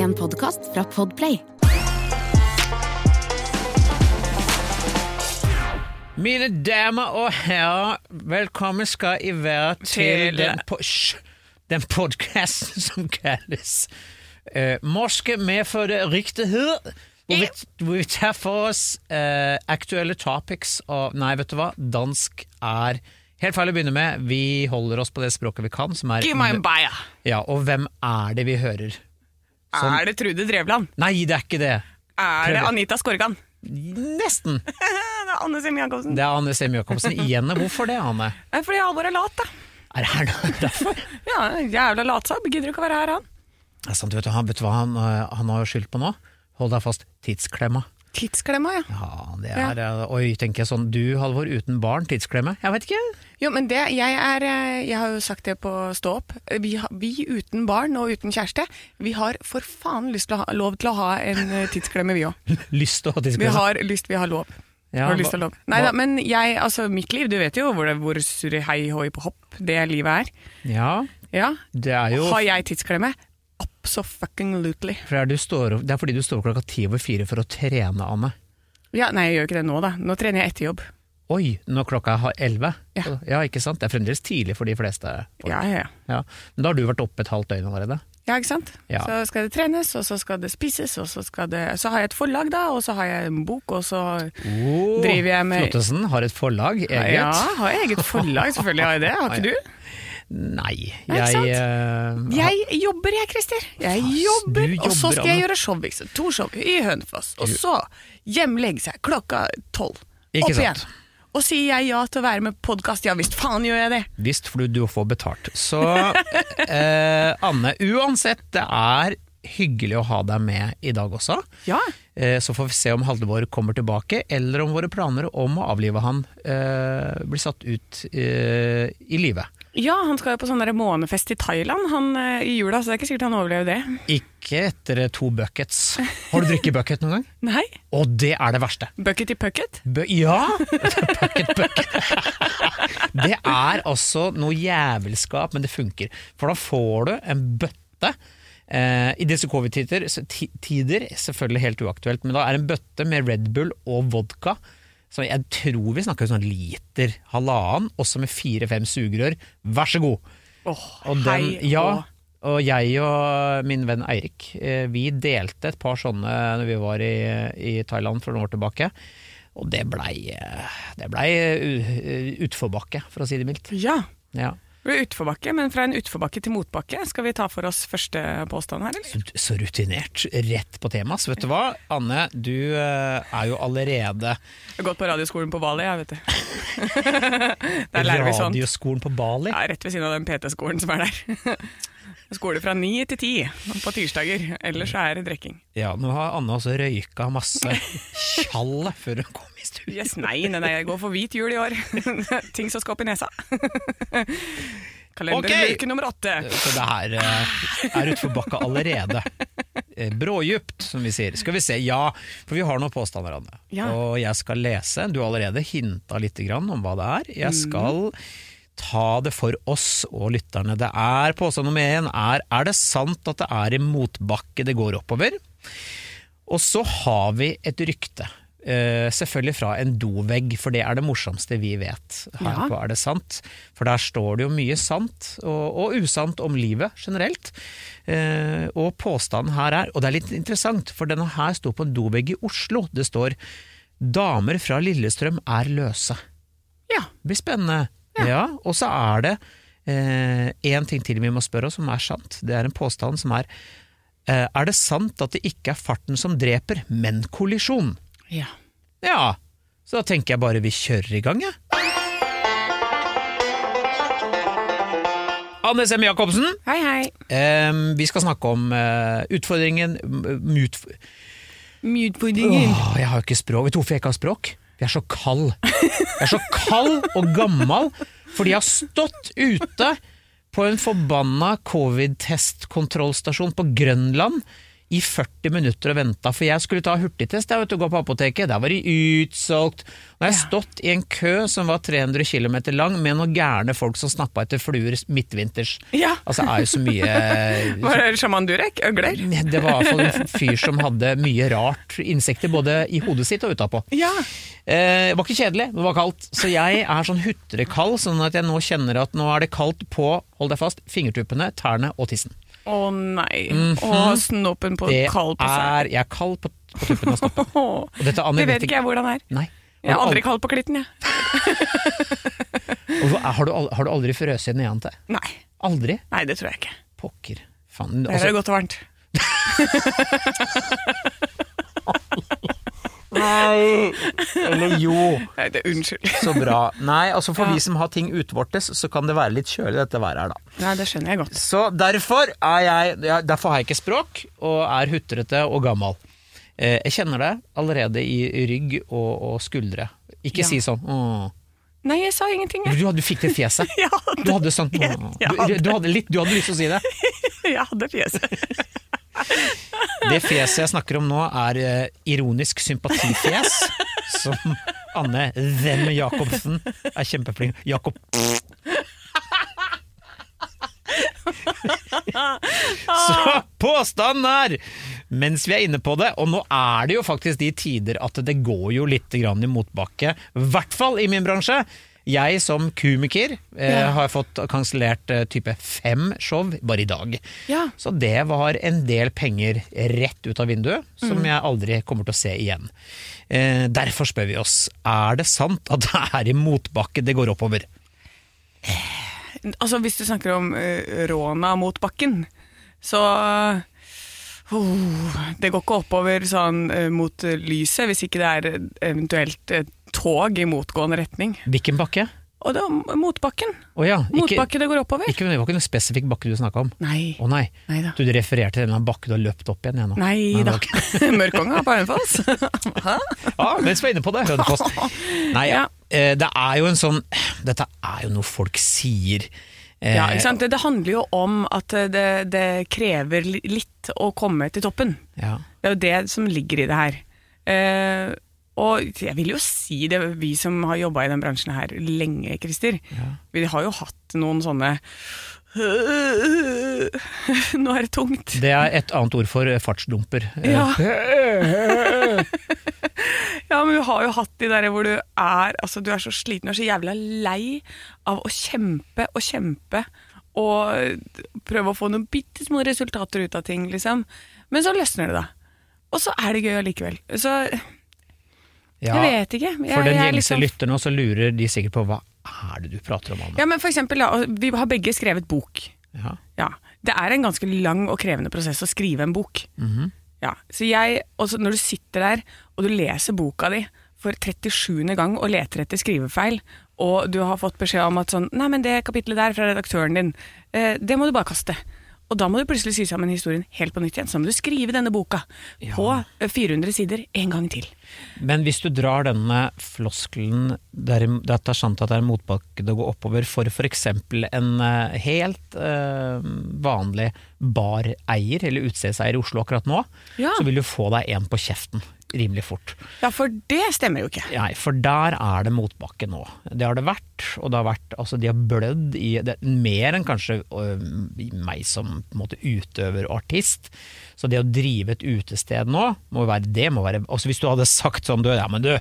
En podkast fra Podplay. Mine damer og herrer, velkommen skal I være til, Til- den, po den podcasten som kalles uh, Morske medfødte riktighet. Hvor vi, hvor vi tar for oss uh, aktuelle topics og Nei, vet du hva? Dansk er Helt feil å begynne med. Vi holder oss på det språket vi kan, som er Give my. Ja, Og hvem er det vi hører? Som- Er det Trude Drevland? Nei, det er ikke det. Er det Anita Skorgan? Nesten. det er Anne Sem Jacobsen. Det er Anne Sem Jacobsen igjen. Hvorfor det, Anne? Fordi Halvor er lat, da. Er det her derfor? Ja, Jævla latsabb. Gidder ikke å være her, han. Det er sant, vet du, han, vet du hva han, øh, han har skyldt på nå? Hold deg fast, tidsklemma. Tidsklemma, ja. Ja, det er ja. Oi, tenker jeg sånn, du Halvor uten barn, tidsklemme? Jeg vet ikke. Jo, men det, jeg er eh, Jeg har jo sagt det på Stå opp. Vi, vi uten barn og uten kjæreste, vi har for faen lyst til å ha, lov til å ha en eh, tidsklemme, vi òg. Lyst til å ha tidsklemme? Vi har lyst, vi har lov. Ja, har lyst til å lov. Nei da, men jeg, altså mitt liv, du vet jo hvor, det, hvor surre hei hoi på hopp det livet er. Ja, Ja. det jo Har jeg tidsklemme? Absolutely. for det du står, det er fordi du står opp klokka ti over fire for å trene, Anne. Ja, nei, jeg gjør ikke det nå, da. Nå trener jeg etter jobb. Oi, når klokka er elleve? Ja. ikke sant? Det er fremdeles tidlig for de fleste. Ja, ja, ja. Ja. Men da har du vært oppe et halvt døgn allerede? Ja, ikke sant? Ja. Så skal det trenes, og så skal det spises, og så det Så har jeg et forlag, da, og så har jeg en bok, og så Oh, Driver jeg med- Flottesen har et forlag, eget. Ja, har jeg eget forlag, selvfølgelig har jeg det. Har ikke du? Nei, jeg uh, Jeg jobber, jeg, Christer. Jeg fast, jobber, jobber, og så skal jeg gjøre show. To show i Hønefoss. Og så hjemlegge seg klokka tolv. Ikke Opp sant. igjen. Og sier jeg ja til å være med på podkast, ja visst faen gjør jeg det. Visst, for du, får betalt. Så eh, Anne, uansett, det er hyggelig å ha deg med i dag også. Ja. Eh, så får vi se om Halvor kommer tilbake, eller om våre planer om å avlive han eh, blir satt ut eh, i live. Ja, han skal jo på sånn månefest i Thailand han, eh, i jula, så det er ikke sikkert han overlever det. Ikke etter eh, to buckets. Har du drukket bucket noen gang? Nei. Og det er det verste. Bucket i pucket? Bø ja! bucket, bucket. det er altså noe jævelskap, men det funker. For da får du en bøtte. Eh, I disse covid-tider, selvfølgelig helt uaktuelt, men da er en bøtte med Red Bull og vodka. Så jeg tror vi snakker sånn liter, halvannen, også med fire-fem sugerør. Vær så god! Åh, Og den, hei ja, og- jeg og min venn Eirik, eh, vi delte et par sånne når vi var i, i Thailand for noen år tilbake. Og det blei ble, det utforbakke, for å si det mildt. Ja. Ja. Det blir utforbakke, men fra en utforbakke til motbakke. Skal vi ta for oss første påstand her, eller? Så, rutinert. Rett på temaet. Så vet du hva, Anne, du eh, er jo allerede Jeg har gått på radioskolen på Bali, jeg, vet du. Der lærer vi sånt. radioskolen på Bali. Ja, rett ved siden av den PT-skolen som er der. Skole fra ni til ti på tirsdager, ellers er det drikking. Ja, nå har Anne også røyka masse tjall før hun kom i du Yes, nei, nei, nei, jeg går for hvit jul i år. Ting som skal opp i nesa. Kalenderuke nummer åtte. Så det her eh, er utforbakka allerede. Eh, Brådjupt, som vi sier. Skal vi se, ja, for vi har noen påstander, Anne. Ja. Og jeg skal lese. Du har allerede hinta litt om hva det er. Jeg skal ta det for oss og lytterne. Det er Påstand nummer én er Er det sant at det er i motbakke det går oppover? Og så har vi et rykte. Eh, selvfølgelig fra en dovegg, for det er det morsomste vi vet. Her Ja. på Er det sant? For der står det jo mye sant og, og usant om livet generelt. Uh, og påstanden her er, og det er litt interessant, for denne her står på en dovegg i Oslo. Det står 'Damer fra Lillestrøm er løse'. Ja. Det blir spennende. Ja. og så er det én ting til vi må spørre oss, som er sant. Det er en påstand som er eh, Er det sant at det ikke er farten som dreper, men kollisjon? Ja. Ja, så da tenker jeg bare vi kjører i gang, jeg. Anne Sem Jacobsen, Hei, hei. Um, vi skal snakke om uh, utfordringen m- mut... Mutfordringen. Åh, jeg har jo ikke språk. Vet du hvorfor jeg ikke har språk? Jeg er så kald. Jeg er så kald og gammel fordi jeg har stått ute på en forbanna covid-testkontrollstasjon på Grønland i 40 minutter og venta, for jeg skulle ta hurtigtest. Jeg vet, du, gå på apoteket, der var de utsolgt. Nå har jeg stått i en kø som var 300 km lang, med noen gærne folk som snappa etter fluer midtvinters. Ja. Altså, det er jo så mye Var det sjaman Durek? Øgler? Det var iallfall en fyr som hadde mye rart insekter både i hodet sitt og utapå. Ja. Eh, det var ikke kjedelig, det var kaldt. Så jeg er sånn hutrekald, sånn at jeg nå kjenner at nå er det kaldt på, hold deg fast, fingertuppene, tærne og tissen. Å nei. Og snoppen på. Det kald på seg. er Jeg er kald på, på tuppen av snoppen. Det vet ikke jeg hvordan det er. Nei. Jeg er aldri kald på klitten, jeg. Har du, har du aldri frøst i igjen til? Nei. Aldri? nei, det tror jeg ikke. Pokker. Faen. Der er det Altså, godt og varmt. nei! Eller jo. Nei, det, er unnskyld. Så bra. Nei, altså for Ja. vi som har ting utvortes, så kan det være litt kjølig dette været her, da. Nei, det skjønner jeg godt. Så derfor er jeg Derfor har jeg ikke språk, og er hutrete og gammel. Eh, jeg kjenner det allerede i rygg og, og skuldre. Ikke Ja. si sånn åh. Nei, jeg sa ingenting, jeg. Du, du fikk det fjeset. Hadde, Du hadde, sånn du, du, hadde litt, du hadde lyst til å si det. jeg hadde fjeset. Det fjeset jeg snakker om nå, er eh, ironisk sympatifjes. Som Anne Hvem Jacobsen er kjempeflink Jakob Så påstanden er, mens vi er inne på det, og nå er det jo faktisk de tider at det går jo litt i motbakke, i hvert fall i min bransje. Jeg som komiker eh, har fått kansellert eh, type fem show bare i dag. Ja. Så det var en del penger rett ut av vinduet, som jeg aldri kommer til å se igjen. Eh, derfor spør vi oss, er det sant at det er i motbakke det går oppover? Altså, hvis du snakker om uh, råna mot bakken, så oh, Det går ikke oppover sånn eh, mot lyset, hvis ikke det er eventuelt et tog i motgående retning. Hvilken bakke? Og det var motbakken. Oh ja, ikke, Motbakke det går oppover. ikke, det var ikke noen spesifikk bakke du snakka om? Nei. Å nei, Nei da. du refererte til en eller annen bakke du har løpt opp igjen? Jeg, nå. Nei nei da. Mørkonga på Hønefoss. Ja, mens vi er inne på det, Hønefoss. Nei, Ja. eh, det er jo en sånn Dette er jo noe folk sier. Eh, Ja, ikke sant? Det, det handler jo om at eh, det, det krever litt å komme til toppen. Ja. Det er jo det som ligger i det her. Og jeg vil jo si det, vi som har jobba i den bransjen her lenge, Christer, vi har jo hatt noen sånne Nå er det tungt. Det er et annet ord for eh, fartsdumper. Eh, Ja. ja, men vi har jo hatt de der hvor du er altså Du er så sliten og så jævla lei av å kjempe og kjempe og prøve å få noen bitte små resultater ut av ting, liksom. Men så løsner det, da. Og så er det gøy allikevel. Så Ja, jeg vet ikke. Jeg, For den gjengse liksom- lytter nå, så lurer de sikkert på hva er det du prater om, Anne? Ja, men for eksempel, vi har begge skrevet bok. Ja. Ja, Det er en ganske lang og krevende prosess å skrive en bok. Mhm. ja, så jeg, også Når du sitter der og du leser boka di for 37. gang og leter etter skrivefeil, og du har fått beskjed om at sånn Nei, men det kapitlet der fra redaktøren din, eh, det må du bare kaste. Og da må du plutselig sy sammen historien helt på nytt igjen. Så må du skrive denne boka på eh, 400 sider en gang til. Men hvis du drar denne floskelen der det er sant at det er en motbakke det går oppover, for f.eks. en eh, helt øh, vanlig bareier eller utstedseier i Oslo akkurat nå, Ja. så vil du få deg en på kjeften rimelig fort. Ja, for det stemmer jo ikke. Nei, for der er det motbakke nå. Det har det vært, og det har vært, altså de har blødd i det, mer enn kanskje øh, meg som på en måte utøver og artist. Så det å drive et utested nå, må være, det må være altså Hvis du hadde sagt sånn, du, ja men du,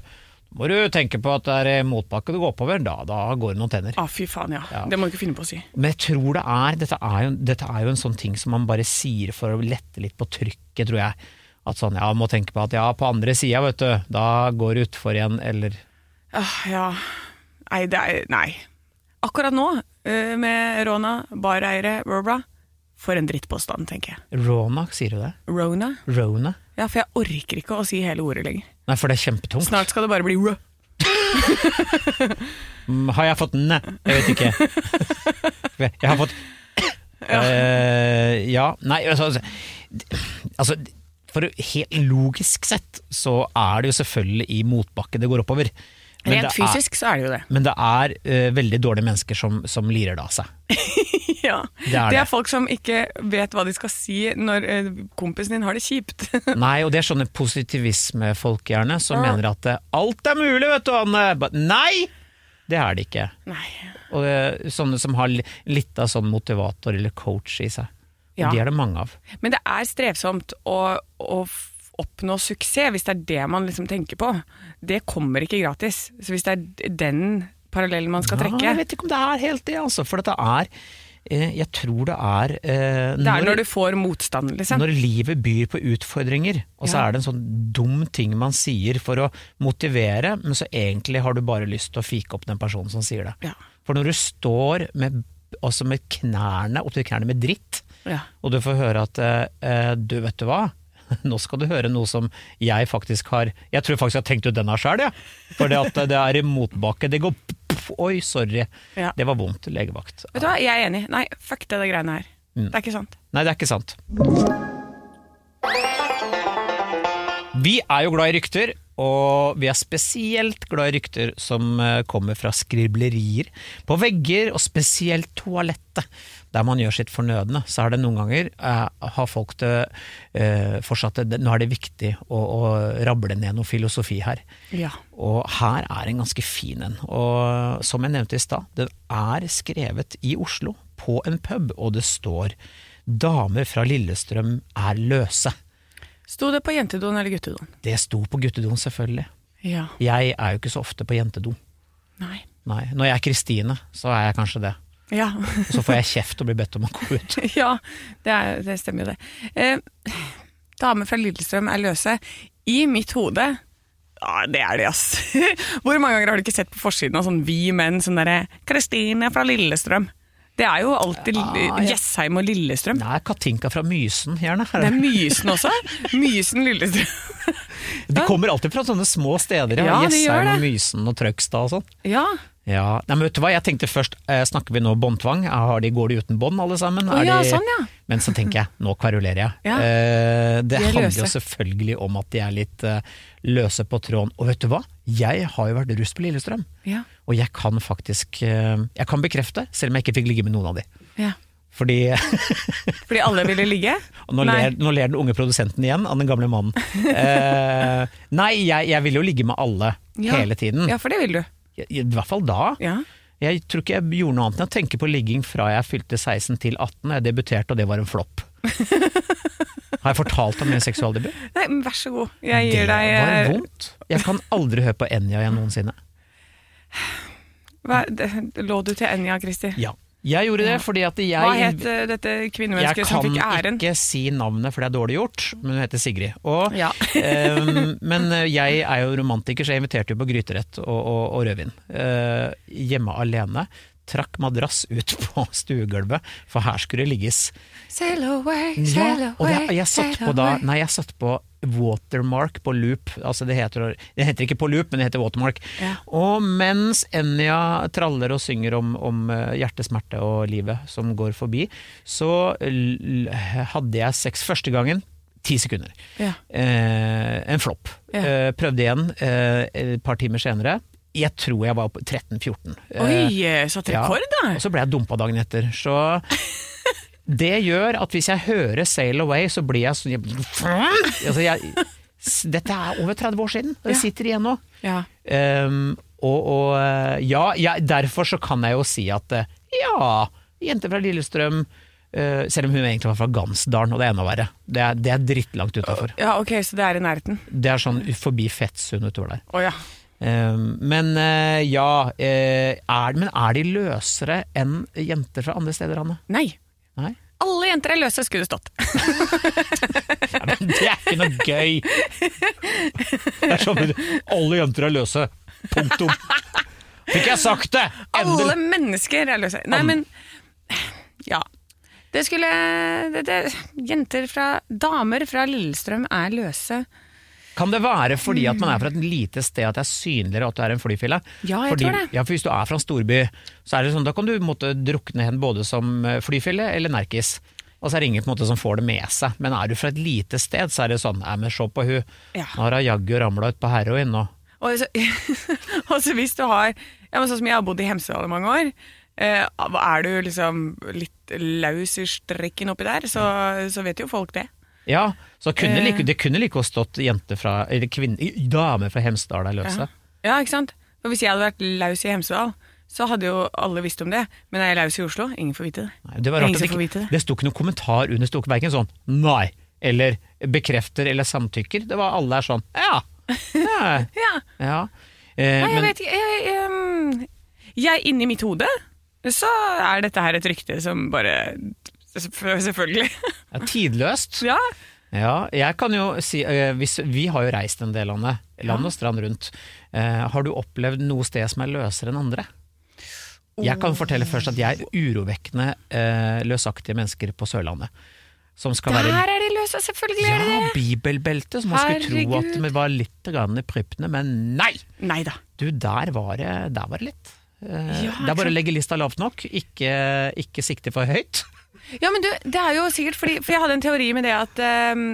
må du tenke på at det er motbakke du går oppover, da, da går det noen tenner. Ah, fy faen, ja. Ja. Det må du ikke finne på å si. Men jeg tror det er dette, er jo dette er jo en sånn ting som man bare sier for å lette litt på trykket, tror jeg. At sånn, ja, må tenke på at ja, på andre sida, vet du, da går det utfor igjen, eller Ah, ja Nei, det er Nei. Akkurat nå, eh, med Rona, bareiere, Robra. For en drittpåstand, tenker jeg. Rona, sier du det? Rona? Rona? Ja, for jeg orker ikke å si hele ordet lenger. Nei, for det er kjempetungt. Snart skal det bare bli rø. Mm, Har jeg fått næ? Jeg vet ikke. Jeg har fått Eh, Ja, nei, altså, altså For helt logisk sett så er det jo selvfølgelig i motbakke det går oppover. Men Rent fysisk er- så er det jo det. Men det er uh, veldig dårlige mennesker som, som lirer det av seg. Ja. Det er Det det. er folk som ikke vet hva de skal si når uh, kompisen din har det kjipt. Nei, og det er sånne positivismefolk gjerne, som Ja. mener at uh, alt er mulig, vet du, Anne! But, nei! Det er det ikke. Nei. Og det sånne som har litt av sånn motivator eller coach i seg. Ja. de er det mange av. Men det er strevsomt å, å oppnå suksess, hvis det er det man liksom tenker på. Det kommer ikke gratis. Så hvis det er den parallellen man skal Ja, trekke jeg vet ikke om det er helt det, altså. For dette er eh, Jeg tror det er eh, Det er når du får motstand, liksom. Når livet byr på utfordringer, og så er det en sånn dum ting man sier for å motivere, men så egentlig har du bare lyst til å fike opp den personen som sier det. Ja. For når du står med, med knærne opp til knærne med dritt, Ja. og du får høre at eh, du vet du hva, nå skal du høre noe som jeg faktisk har Jeg tror faktisk jeg har tenkt ut denne sjøl, jeg. For det at det er i motbakke. Det går p- p- Oi, sorry. Ja. Det var vondt. Legevakt. Vet du hva, jeg er enig. Nei, fuck det, det greiene her. Mm. Det er ikke sant. Nei, det er ikke sant. Vi er jo glad i rykter, og vi er spesielt glad i rykter som eh, kommer fra skriblerier på vegger, og spesielt toalettet, der man gjør sitt fornødne. Så er det noen ganger eh, har folk det eh, fortsatt det, Nå er det viktig å, å rable ned noe filosofi her. Ja. Og her er en ganske fin en. Og som jeg nevnte i stad, den er skrevet i Oslo, på en pub, og det står 'Damer fra Lillestrøm er løse'. Sto det på jentedoen eller guttedoen? Det sto på guttedoen, selvfølgelig. Ja. Jeg er jo ikke så ofte på jentedo. Nei. Nei. Når jeg er Kristine, så er jeg kanskje det. Ja. Og så får jeg kjeft og blir bedt om å gå ut. ja, det, er, det stemmer jo det. Eh, damer fra Lillestrøm er løse. I mitt hode ja, det er de, ass. Hvor mange ganger har du ikke sett på forsiden av sånn Vi menn, sånn derre 'Kristine fra Lillestrøm'. Det er jo alltid Ja, ja. Jessheim og Lillestrøm. Nei, Katinka fra Mysen, gjerne. Det er Mysen også. Mysen Lillestrøm. De kommer alltid fra sånne små steder. Ja. Jessheim og. Mysen og Trøgstad og sånn. Ja. Ja, Nei, men vet du hva, jeg tenkte først, eh, snakker vi nå båndtvang? Går de uten bånd alle sammen? Oh, ja, de, sånn ja. Men så tenker jeg, nå kverulerer jeg. Ja. Eh, det De er handler løse. jo selvfølgelig om at de er litt eh, løse på tråden. Og vet du hva? Jeg har jo vært russ på Lillestrøm. Ja. Og jeg kan faktisk eh, Jeg kan bekrefte, selv om jeg ikke fikk ligge med noen av de. ja. Fordi Fordi alle ville ligge? og nå, ler, nå ler den unge produsenten igjen av den gamle mannen. Eh, nei, jeg, jeg vil jo ligge med alle hele tiden. Ja, for det vil du. I, hvert fall da. Ja. Jeg tror ikke jeg gjorde noe annet enn å tenke på ligging fra jeg fylte 16 til 18, jeg debuterte, og det var en flopp. Har jeg fortalt om min seksualdebut? Nei, men vær så god. Jeg gir det deg var eh, vondt. Jeg kan aldri høre på Enja igjen noensinne. hva, det, Lå du til Enja, Christer? Ja. Jeg gjorde det fordi at jeg Hva het eh, dette Jeg kvinnemennesket som kan fikk æren? ikke si navnet, for det er dårlig gjort, men hun heter Sigrid. Og, Ja. um, men eh, jeg er jo romantiker, så jeg inviterte jo på gryterett og, og, og rødvin. Uh, hjemme alene. Trakk madrass ut på stuegulvet, for her skulle det ligges. Sail away, Ja, sail og det, away, jeg satt på da away. Nei, jeg satt på watermark på loop. Altså det heter, det heter ikke på loop, men det heter watermark. Ja. Og mens Enja traller og synger om, om eh, hjertesmerte og livet som går forbi, så hadde jeg sex første gangen. Ti sekunder. Ja. Eh, en flopp. Ja. Eh, prøvde igjen eh, et par timer senere. Jeg tror jeg var på 13-14. Eh, Oi, satt rekord da! og så ble jeg dumpa dagen etter. Så det gjør at hvis jeg hører 'Sail Away', så blir jeg sånn jeg, altså jeg, Dette er over 30 år siden, og det sitter igjen nå. Ja. Um, og, og eh, ja, jeg, derfor så kan jeg jo si at eh, ja, jente fra Lillestrøm uh, selv om hun egentlig var fra Gansdalen, og det er enda verre. Det er, det er drittlangt utafor. ja, ok, så det er i nærheten. Det er sånn forbi Fettsund utover der. Oh, ja. Um, men uh, ja, uh, er, men er de løsere enn jenter fra andre steder, Hanne? Nei. Nei? Alle jenter er løse, skulle det stått. Ja, men det er ikke noe gøy! Det er sånn Alle jenter er løse. Punktum. Fikk jeg sagt det! Alle mennesker er løse. Nei, men Ja. Det skulle det, det, Jenter fra Damer fra Lillestrøm er løse. Kan det være fordi at man er fra et lite sted at det er synligere at du er en flyfille? Ja, jeg fordi, tror det. Ja, for Hvis du er fra en storby, så er det sånn, da kan du måtte drukne hen både som eh, flyfille eller nerkis. Og så er det ingen på en måte som får det med seg. Men er du fra et lite sted, så er det sånn Nei, men se på hun. Ja. Nå har hun jaggu ramla ut på heroin. nå. Og så, og så hvis du har ja, Sånn som jeg har bodd i Hemsedal i mange år. Eh, er du liksom litt laus i strikken oppi der, så, så vet jo folk det. Ja, så kunne Eh. like, det kunne like godt stått jente fra, eller kvinne, dame fra Hemsedal der løse. Ja. ja, ikke sant? For Hvis jeg hadde vært laus i Hemsedal, så hadde jo alle visst om det. Men er jeg laus i Oslo? Ingen får vite det. Nei, det var rart at det ikke det. Sto ikke noen kommentar under, sto verken sånn nei, eller bekrefter eller samtykker. Det var alle der sånn ja. Ja. Ja, ja. Eh, Nei, jeg men vet ikke. Jeg, jeg, jeg inni mitt hode så er dette her et rykte som bare Selvfølgelig. ja, tidløst. Ja. Ja, jeg kan jo si eh, hvis, Vi har jo reist en del landet, land og strand rundt. Eh, har du opplevd noe sted som er løsere enn andre? Jeg kan fortelle først at jeg er urovekkende eh, løsaktige mennesker på Sørlandet. Som skal Der være er de løse, selvfølgelig ja, bibelbeltet, bibelbelte, som man skulle tro at vi var litt grann i prypene, men nei! Neida. Du, der var det, der var det litt. Ja, det er bare å legge lista lavt nok, ikke, ikke sikte for høyt. Ja, men du, det er jo sikkert fordi For jeg hadde en teori med det at um,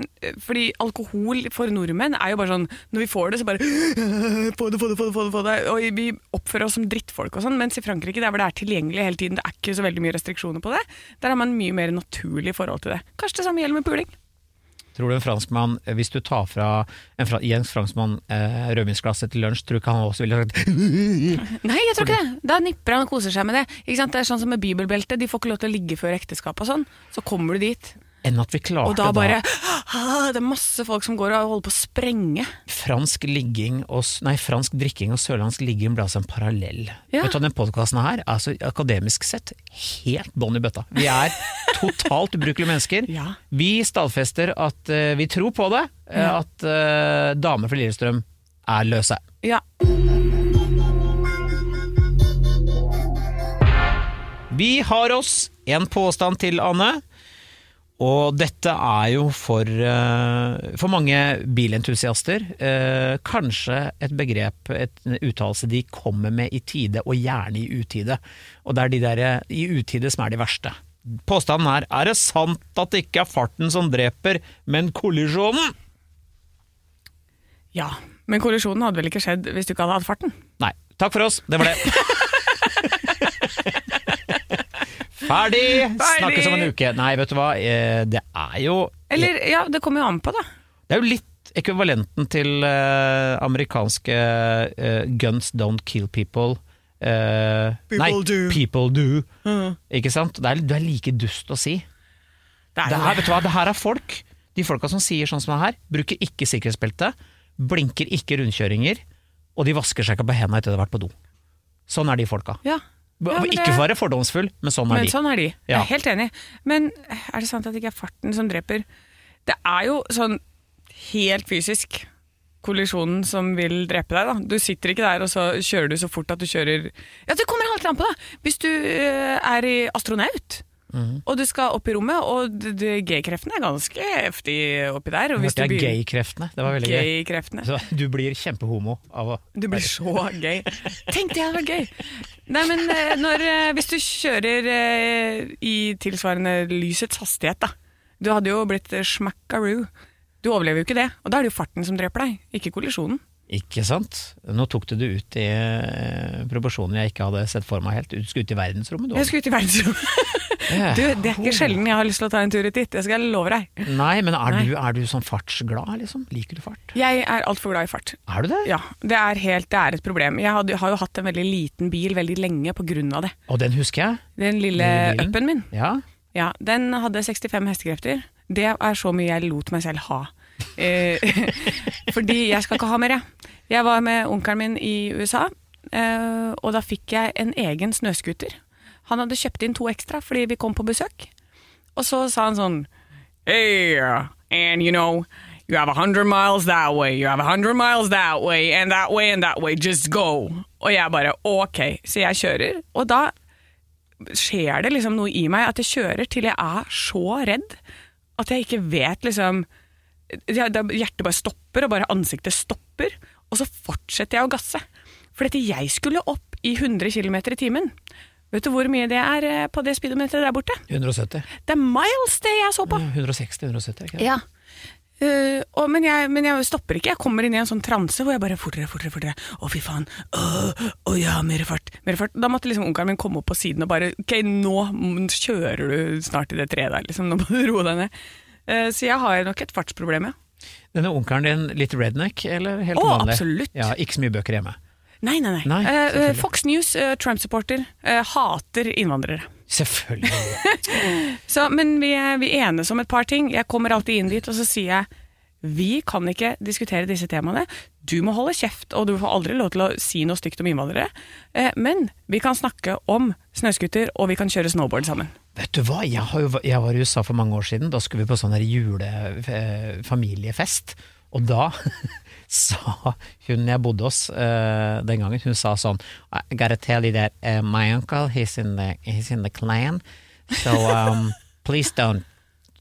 Fordi alkohol for nordmenn er jo bare sånn Når vi får det, så bare Få det, få det, få det, få det, få det. Og vi oppfører oss som drittfolk og sånn. Mens i Frankrike, der hvor det er tilgjengelig hele tiden, det er ikke så veldig mye restriksjoner på det, der har man mye mer naturlig forhold til det. Kanskje det samme gjelder med puling. Tror du en franskmann, hvis du tar fra en, fra, en franskmann eh, rødvinsglasset til lunsj, tror du ikke han også ville sagt Nei, jeg tror ikke det. Da nipper han og koser seg med det. Ikke sant? Det er sånn som med bibelbeltet, de får ikke lov til å ligge før ekteskap og sånn. Så kommer du dit, enn at vi klarte og da bare da, Det er masse folk som går og holder på å sprenge. fransk ligging og, nei, fransk drikking og sørlandsk ligging ble altså en parallell. Ja. Vet du Den podkasten her er altså akademisk sett helt bånn i bøtta. Vi er totalt ubrukelige mennesker. Ja. Vi stadfester at uh, vi tror på det, uh, Ja. at uh, damer fra Lillestrøm er løse. Ja. Vi har oss en påstand til, Anne. Og dette er jo for, eh, for mange bilentusiaster eh, kanskje et begrep, et uttalelse de kommer med i tide, og gjerne i utide. Og det er de der eh, i utide som er de verste. Påstanden er er det sant at det ikke er farten som dreper, men kollisjonen? ja. Men kollisjonen hadde vel ikke skjedd hvis du ikke hadde hatt farten? Nei. Takk for oss, det var det. Ferdig! Snakkes om en uke. Nei, vet du hva, eh, det er jo Eller, ja, det kommer jo an på, da. Det er jo litt ekvivalenten til uh, amerikanske uh, Guns Don't Kill People. Uh, People nei, do. People do. Ikke sant? Det er, det er like dust å si. Det Det er her, vet du hva, det her er folk. De folka som sier sånn som det her, bruker ikke sikkerhetsbelte, blinker ikke rundkjøringer, og de vasker seg ikke på hendene etter at de har vært på do. Sånn er de folka. Ja. Ja, men ikke for å være fordomsfull, men sånn er Men de. sånn er de. Jeg er helt enig. Men er det sant at det ikke er farten som dreper? Det er jo sånn helt fysisk kollisjonen som vil drepe deg. da. Du sitter ikke der og så kjører du så fort at du kjører Ja, Det kommer halvt an på, da. Hvis du eh, er i astronaut, Mhm. og du skal opp i rommet, og G-kreftene er ganske heftig oppi der. Og hvis Hørte jeg gay-kreftene. Det var veldig gøy. Gay-kreftene. Så du blir kjempehomo av å Du blir så gay. Tenk det hadde vært gøy! Nei, men eh, når, eh, hvis du kjører eh, i tilsvarende lysets hastighet, da. Du hadde jo blitt smackaroo. Du overlever jo ikke det. Og da er det jo farten som dreper deg, ikke kollisjonen. Ikke sant? Nå tok du det ut i eh, proporsjoner jeg ikke hadde sett for meg helt. Du skulle ut i verdensrommet, du. Jeg skulle ut i verdensrommet. Du, det er ikke sjelden jeg har lyst til å ta en tur ut dit, det skal jeg love deg. Nei, men er, Nei. Du, er du sånn fartsglad, liksom? Liker du fart? Jeg er altfor glad i fart. Er du det? Ja, det er, helt, det er et problem. Jeg hadde, har jo hatt en veldig liten bil veldig lenge på grunn av det. Og den husker jeg. Den lille upen min. Ja. Ja, den hadde 65 hestekrefter. Det er så mye jeg lot meg selv ha. Eh, fordi jeg skal ikke ha mer, jeg. Jeg var med onkelen min i USA, eh, og da fikk jeg en egen snøscooter. Han hadde kjøpt inn to ekstra fordi vi kom på besøk. Og så sa han sånn Hey, and you know, you have a hundred miles that way, you have a hundred miles that way, and that way and that way, just go. Og jeg bare ok, så jeg kjører. Og da skjer det liksom noe i meg at jeg kjører til jeg er så redd at jeg ikke vet liksom Hjertet bare stopper, og bare ansiktet stopper. Og så fortsetter jeg å gasse. For dette jeg skulle opp i 100 km i timen. Vet du hvor mye det er eh, på det speedometeret der borte? 170. Det er miles det jeg så på! 160-170, ikke det? Ja. Uh, og, men, jeg, men jeg stopper ikke. Jeg kommer inn i en sånn transe hvor jeg bare fortere, fortere, fortere. Å, fy faen. Å, å ja, mer fart. Mer fart. Da måtte liksom onkelen min komme opp på siden og bare Ok, nå kjører du snart i det treet der, liksom. Nå må du roe deg ned. Uh, så jeg har nok et fartsproblem, ja. Denne onkelen din litt redneck, eller helt oh, vanlig? absolutt. Ja, ikke så mye bøker hjemme. Nei, nei, nei. Nei, eh. Fox News, uh, Trump-supporter, uh, hater innvandrere. Selvfølgelig. Så, men vi, vi enes om et par ting. Jeg kommer alltid inn dit, og så sier jeg vi kan ikke diskutere disse temaene. Du må holde kjeft, og du får aldri lov til å si noe stygt om innvandrere. Men vi kan snakke om snøscooter, og vi kan kjøre snowboard sammen. Vet du hva, jeg, jo, jeg var i USA for mange år siden, da skulle vi på sånn julefamiliefest, og da sa hun jeg bodde hos uh, den gangen, hun sa sånn I gotta tell you that uh, my uncle, he's in the, he's in the clan, so um, please don't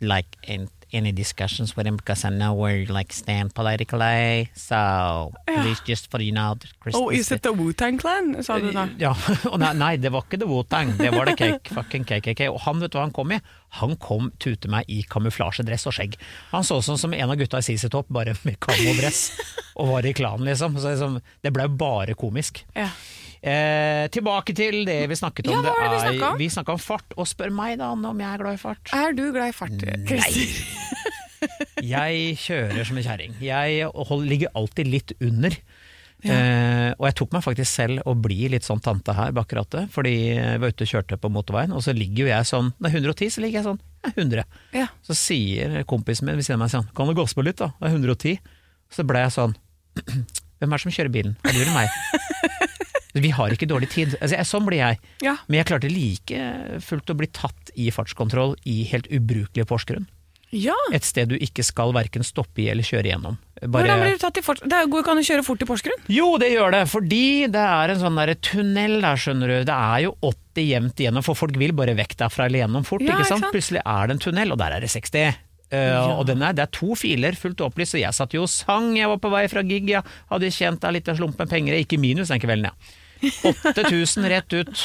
like in, any discussions with him because I know where you like stand politically, so please just for you know Christmas Oh, is it the Wu-Tang Clan? sa du da. ja, og nei, det var ikke The Wu-Tang, det var det cake, fucking KKK. Og han, vet du hva han kom i? Han kom tute meg i kamuflasjedress og skjegg. Han så ut som en av gutta i CC Topp, bare med kamodress, og var i klanen, liksom. Så liksom, det ble bare komisk. Ja. Eh, tilbake til det vi snakket om. Ja, hva var det vi er- om? vi snakka om fart, og spør meg da om jeg er glad i fart. Er du glad i fart, Christer? Jeg kjører som en kjerring. Jeg holder, ligger alltid litt under. Eh, og jeg tok meg faktisk selv å bli litt sånn tante her bak rattet, fordi jeg var ute og kjørte på motorveien, og så ligger jo jeg sånn det er 110, så ligger jeg sånn ja, 100. Ja. Så sier kompisen min ved siden av meg sånn Kan du gasse på litt, da? Det er 110. Så ble jeg sånn Hvem er det som kjører bilen? Er det meg? Vi har ikke dårlig tid. Altså, jeg, sånn blir jeg. Ja. Men jeg klarte like fullt å bli tatt i fartskontroll i helt ubrukelige Porsgrunn. ja. Et sted du ikke skal verken stoppe i eller kjøre gjennom. Bare- Hvordan blir du tatt i fart? Det går ikke an å kjøre fort i Porsgrunn? Jo, det gjør det, fordi det er en sånn der tunnel der, skjønner du. Det er jo 80 jevnt igjennom, for folk vil bare vekk derfra eller gjennom fort, Ja, ikke ikke sant? sant? Plutselig er det en tunnel, og der er det 60. Uh, Og den er, det er to filer fullt opplyst, og jeg satt jo og sang, jeg var på vei fra gig, jeg hadde tjent deg litt av slumpen penger, jeg gikk i minus den kvelden, ja. 8000 rett ut.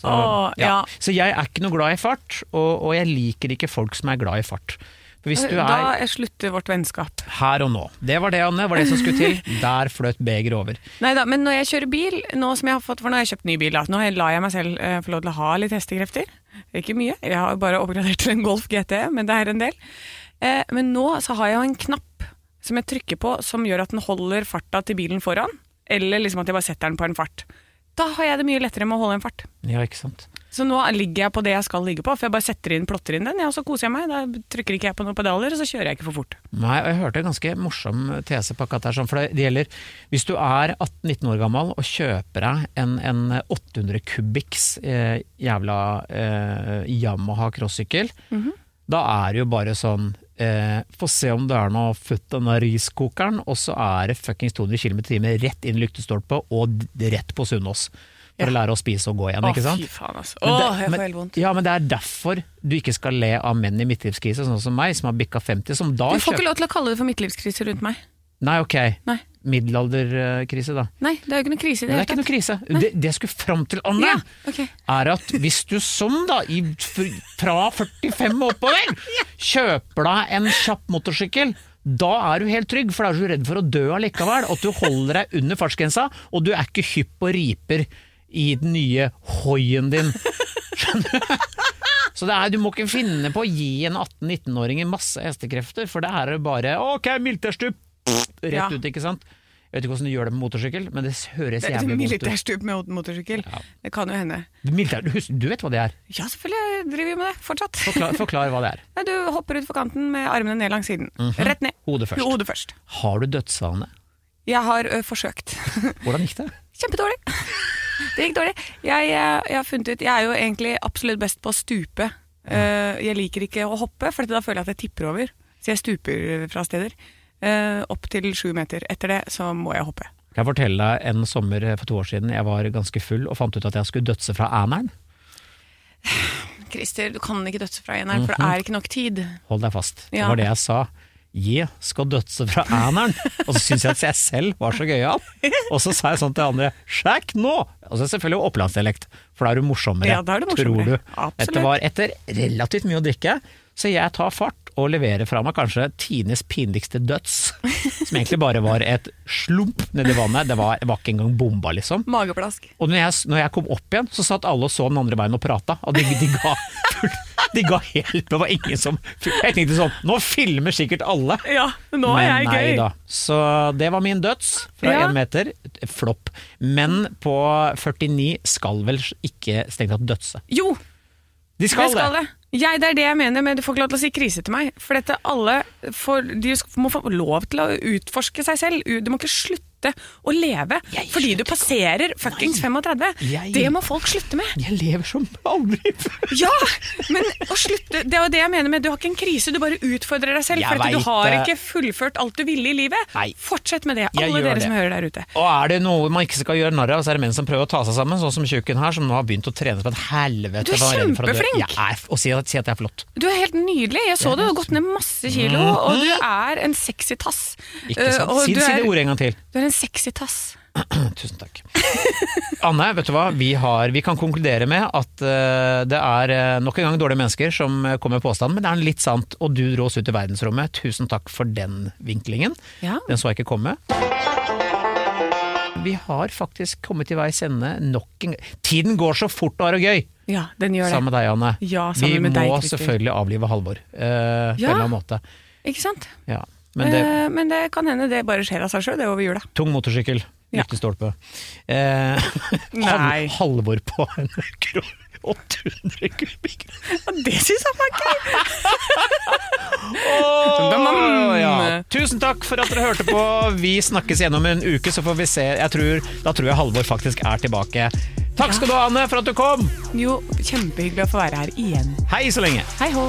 Så, Åh, ja. så jeg er ikke noe glad i fart, og, og jeg liker ikke folk som er glad i fart. Er Da slutter vårt vennskap. her og nå. Det var det, Anne. Var det som skulle til. Der fløt begeret over. Nei da, men når jeg kjører bil, nå som jeg har fått, for nå har jeg kjøpt ny bil, da. nå lar jeg meg selv eh, få lov til å ha litt hestekrefter. Ikke mye, jeg har bare oppgradert til en Golf GT, men det er en del. Eh, men nå så har jeg jo en knapp som jeg trykker på som gjør at den holder farta til bilen foran, eller liksom at jeg bare setter den på en fart. Da har jeg det mye lettere med å holde en fart. Ja, ikke sant. Så nå ligger jeg på det jeg skal ligge på, for jeg bare setter inn, plotter inn den, og så koser jeg meg. Da trykker ikke jeg på noen pedaler, og så kjører jeg ikke for fort. Nei, og jeg hørte en ganske morsom tese på akkurat der, sånn, for det, gjelder Hvis du er 18-19 år gammel og kjøper deg en, en 800 kubikks eh, jævla eh, Yamaha crossykkel, da er det jo bare sånn eh, Få se om det er noe futt denne riskokeren, og så er det fuckings 200 km i timen rett inn i lyktestolpe og rett på Sunnaas. For Ja. å lære å spise og gå igjen, ikke sant? Fy faen, altså. Åh, det- Åh, jeg får helt vondt. Ja, men det er derfor du ikke skal le av menn i midtlivskrise, sånn som meg, som har bikka 50, som da Du får ikke lov til å kalle det for midtlivskrise rundt meg. Nei, ok. Nei. Middelalderkrise, da. Nei, det er jo ikke noe krise i det det er ikke noe krise. Det, det jeg skulle fram til, Anne, Ja, okay. er at hvis du som da, i, fra 45 og oppover, kjøper deg en kjapp motorsykkel, da er du helt trygg, for da er du redd for å dø allikevel. At du holder deg under fartsgrensa, og du er ikke hypp og riper i den nye hoien din. Skjønner du? Så det er, du må ikke finne på å gi en 18-19-åring masse hestekrefter, for det er jo bare ok, militærstup, rett Ja. ut, ikke sant. Jeg vet ikke hvordan du gjør det med motorsykkel, men det høres jævlig vondt ut. militærstup med motorsykkel. Ja. Det kan jo hende. Militær, du, vet hva det er? Ja, selvfølgelig jeg driver vi med det fortsatt. Forklar, forklar hva det er. Nei, du hopper ut for kanten med armene ned langs siden. Rett ned. Hodet først. Hodet først. Har du dødsvane? Jeg har ø, forsøkt. Hvordan gikk det? Kjempedårlig. Det gikk dårlig. Jeg, jeg, jeg har funnet ut Jeg er jo egentlig absolutt best på å stupe. Eh, jeg liker ikke å hoppe, for da føler jeg at jeg tipper over. Så jeg stuper fra steder. Eh, opp til sju meter. Etter det så må jeg hoppe. Kan jeg fortelle deg en sommer for to år siden jeg var ganske full og fant ut at jeg skulle dødse fra Æneren? Christer, du kan ikke dødse fra eneren, for det er ikke nok tid. Hold deg fast. Det var det jeg sa. Jeg skal dødse fra Æneren! Og så syntes jeg at jeg selv var så gøyal. Og så sa jeg sånn til andre sjekk nå! Og så selvfølgelig opplandsdialekt, for da er du morsommere, Ja, da er det morsommere. tror du. Absolutt. Dette var etter relativt mye å drikke, så jeg tar fart, å levere fra meg kanskje Tines pinligste døds. Som egentlig bare var et slump nedi vannet. Det var, var ikke engang bomba, liksom. Mageplask. Og når jeg, når jeg kom opp igjen, så satt alle og så den andre veien og prata. Og de, de, ga, de ga helt Det var ingen som Jeg tenkte sånn Nå filmer sikkert alle! Ja, nå er jeg gøy. da. Så det var min døds fra Ja. meter. Flopp. Men på 49 skal vel ikke strengt tatt dødse. Jo, De skal, det skal det. Jeg, det er det jeg mener men du får ikke lov til å si krise til meg. For dette alle får, de må få lov til å utforske seg selv. Du må ikke slutte å leve fordi du passerer fuckings 35. Jeg- Det må folk slutte med. Jeg lever som aldri før! Ja, men å slutte Det er jo det jeg mener med du har ikke en krise, du bare utfordrer deg selv. Jeg For du har ikke fullført alt du ville i livet. Nei. Fortsett med det, alle dere det. som hører der ute. Og er det noe man ikke skal gjøre narr av, så er det menn som prøver å ta seg sammen, sånn som tjukken her, som nå har begynt å trene som et helvete. Du er kjempeflink! Er, og si at, si at jeg er flott. Du er helt nydelig. Jeg så det, du har gått ned masse kilo, og du er en sexy tass. Mhm. Ikke Eh, sant? Uh, Si, du si det ordet en gang til. du er en sexy tass. Tusen takk. Anne, vet du hva? Vi, har, vi kan konkludere med at uh, det er eh, nok en gang dårlige mennesker som kommer med påstanden, men det er litt sant, og du dro oss ut i verdensrommet. Tusen takk for den vinklingen. Ja. Den så jeg ikke komme. Vi har faktisk kommet til veis ende nok en gang. Tiden går så fort og er og gøy! Ja, den gjør det. Sammen med deg, Anne. Ja, vi med deg, vi må selvfølgelig avlive Halvor, eh, på en Ja. eller annen måte. Ikke sant? Ja. Men det, Eh, men det kan hende det bare skjer av seg sjøl, det over jula. tung motorsykkel, Ja. lyktestolpe. Eh, Nei. Hal- Halvor på en kro 800 kubikk. Ja, det syns jeg var gøy! Åh, ja. Tusen takk for at dere hørte på. Vi snakkes gjennom en uke, så får vi se. Tror, da tror jeg Halvor faktisk er tilbake. Takk skal du ha, Anne, for at du kom! Jo, kjempehyggelig å få være her igjen. Hei så lenge. Hei hå!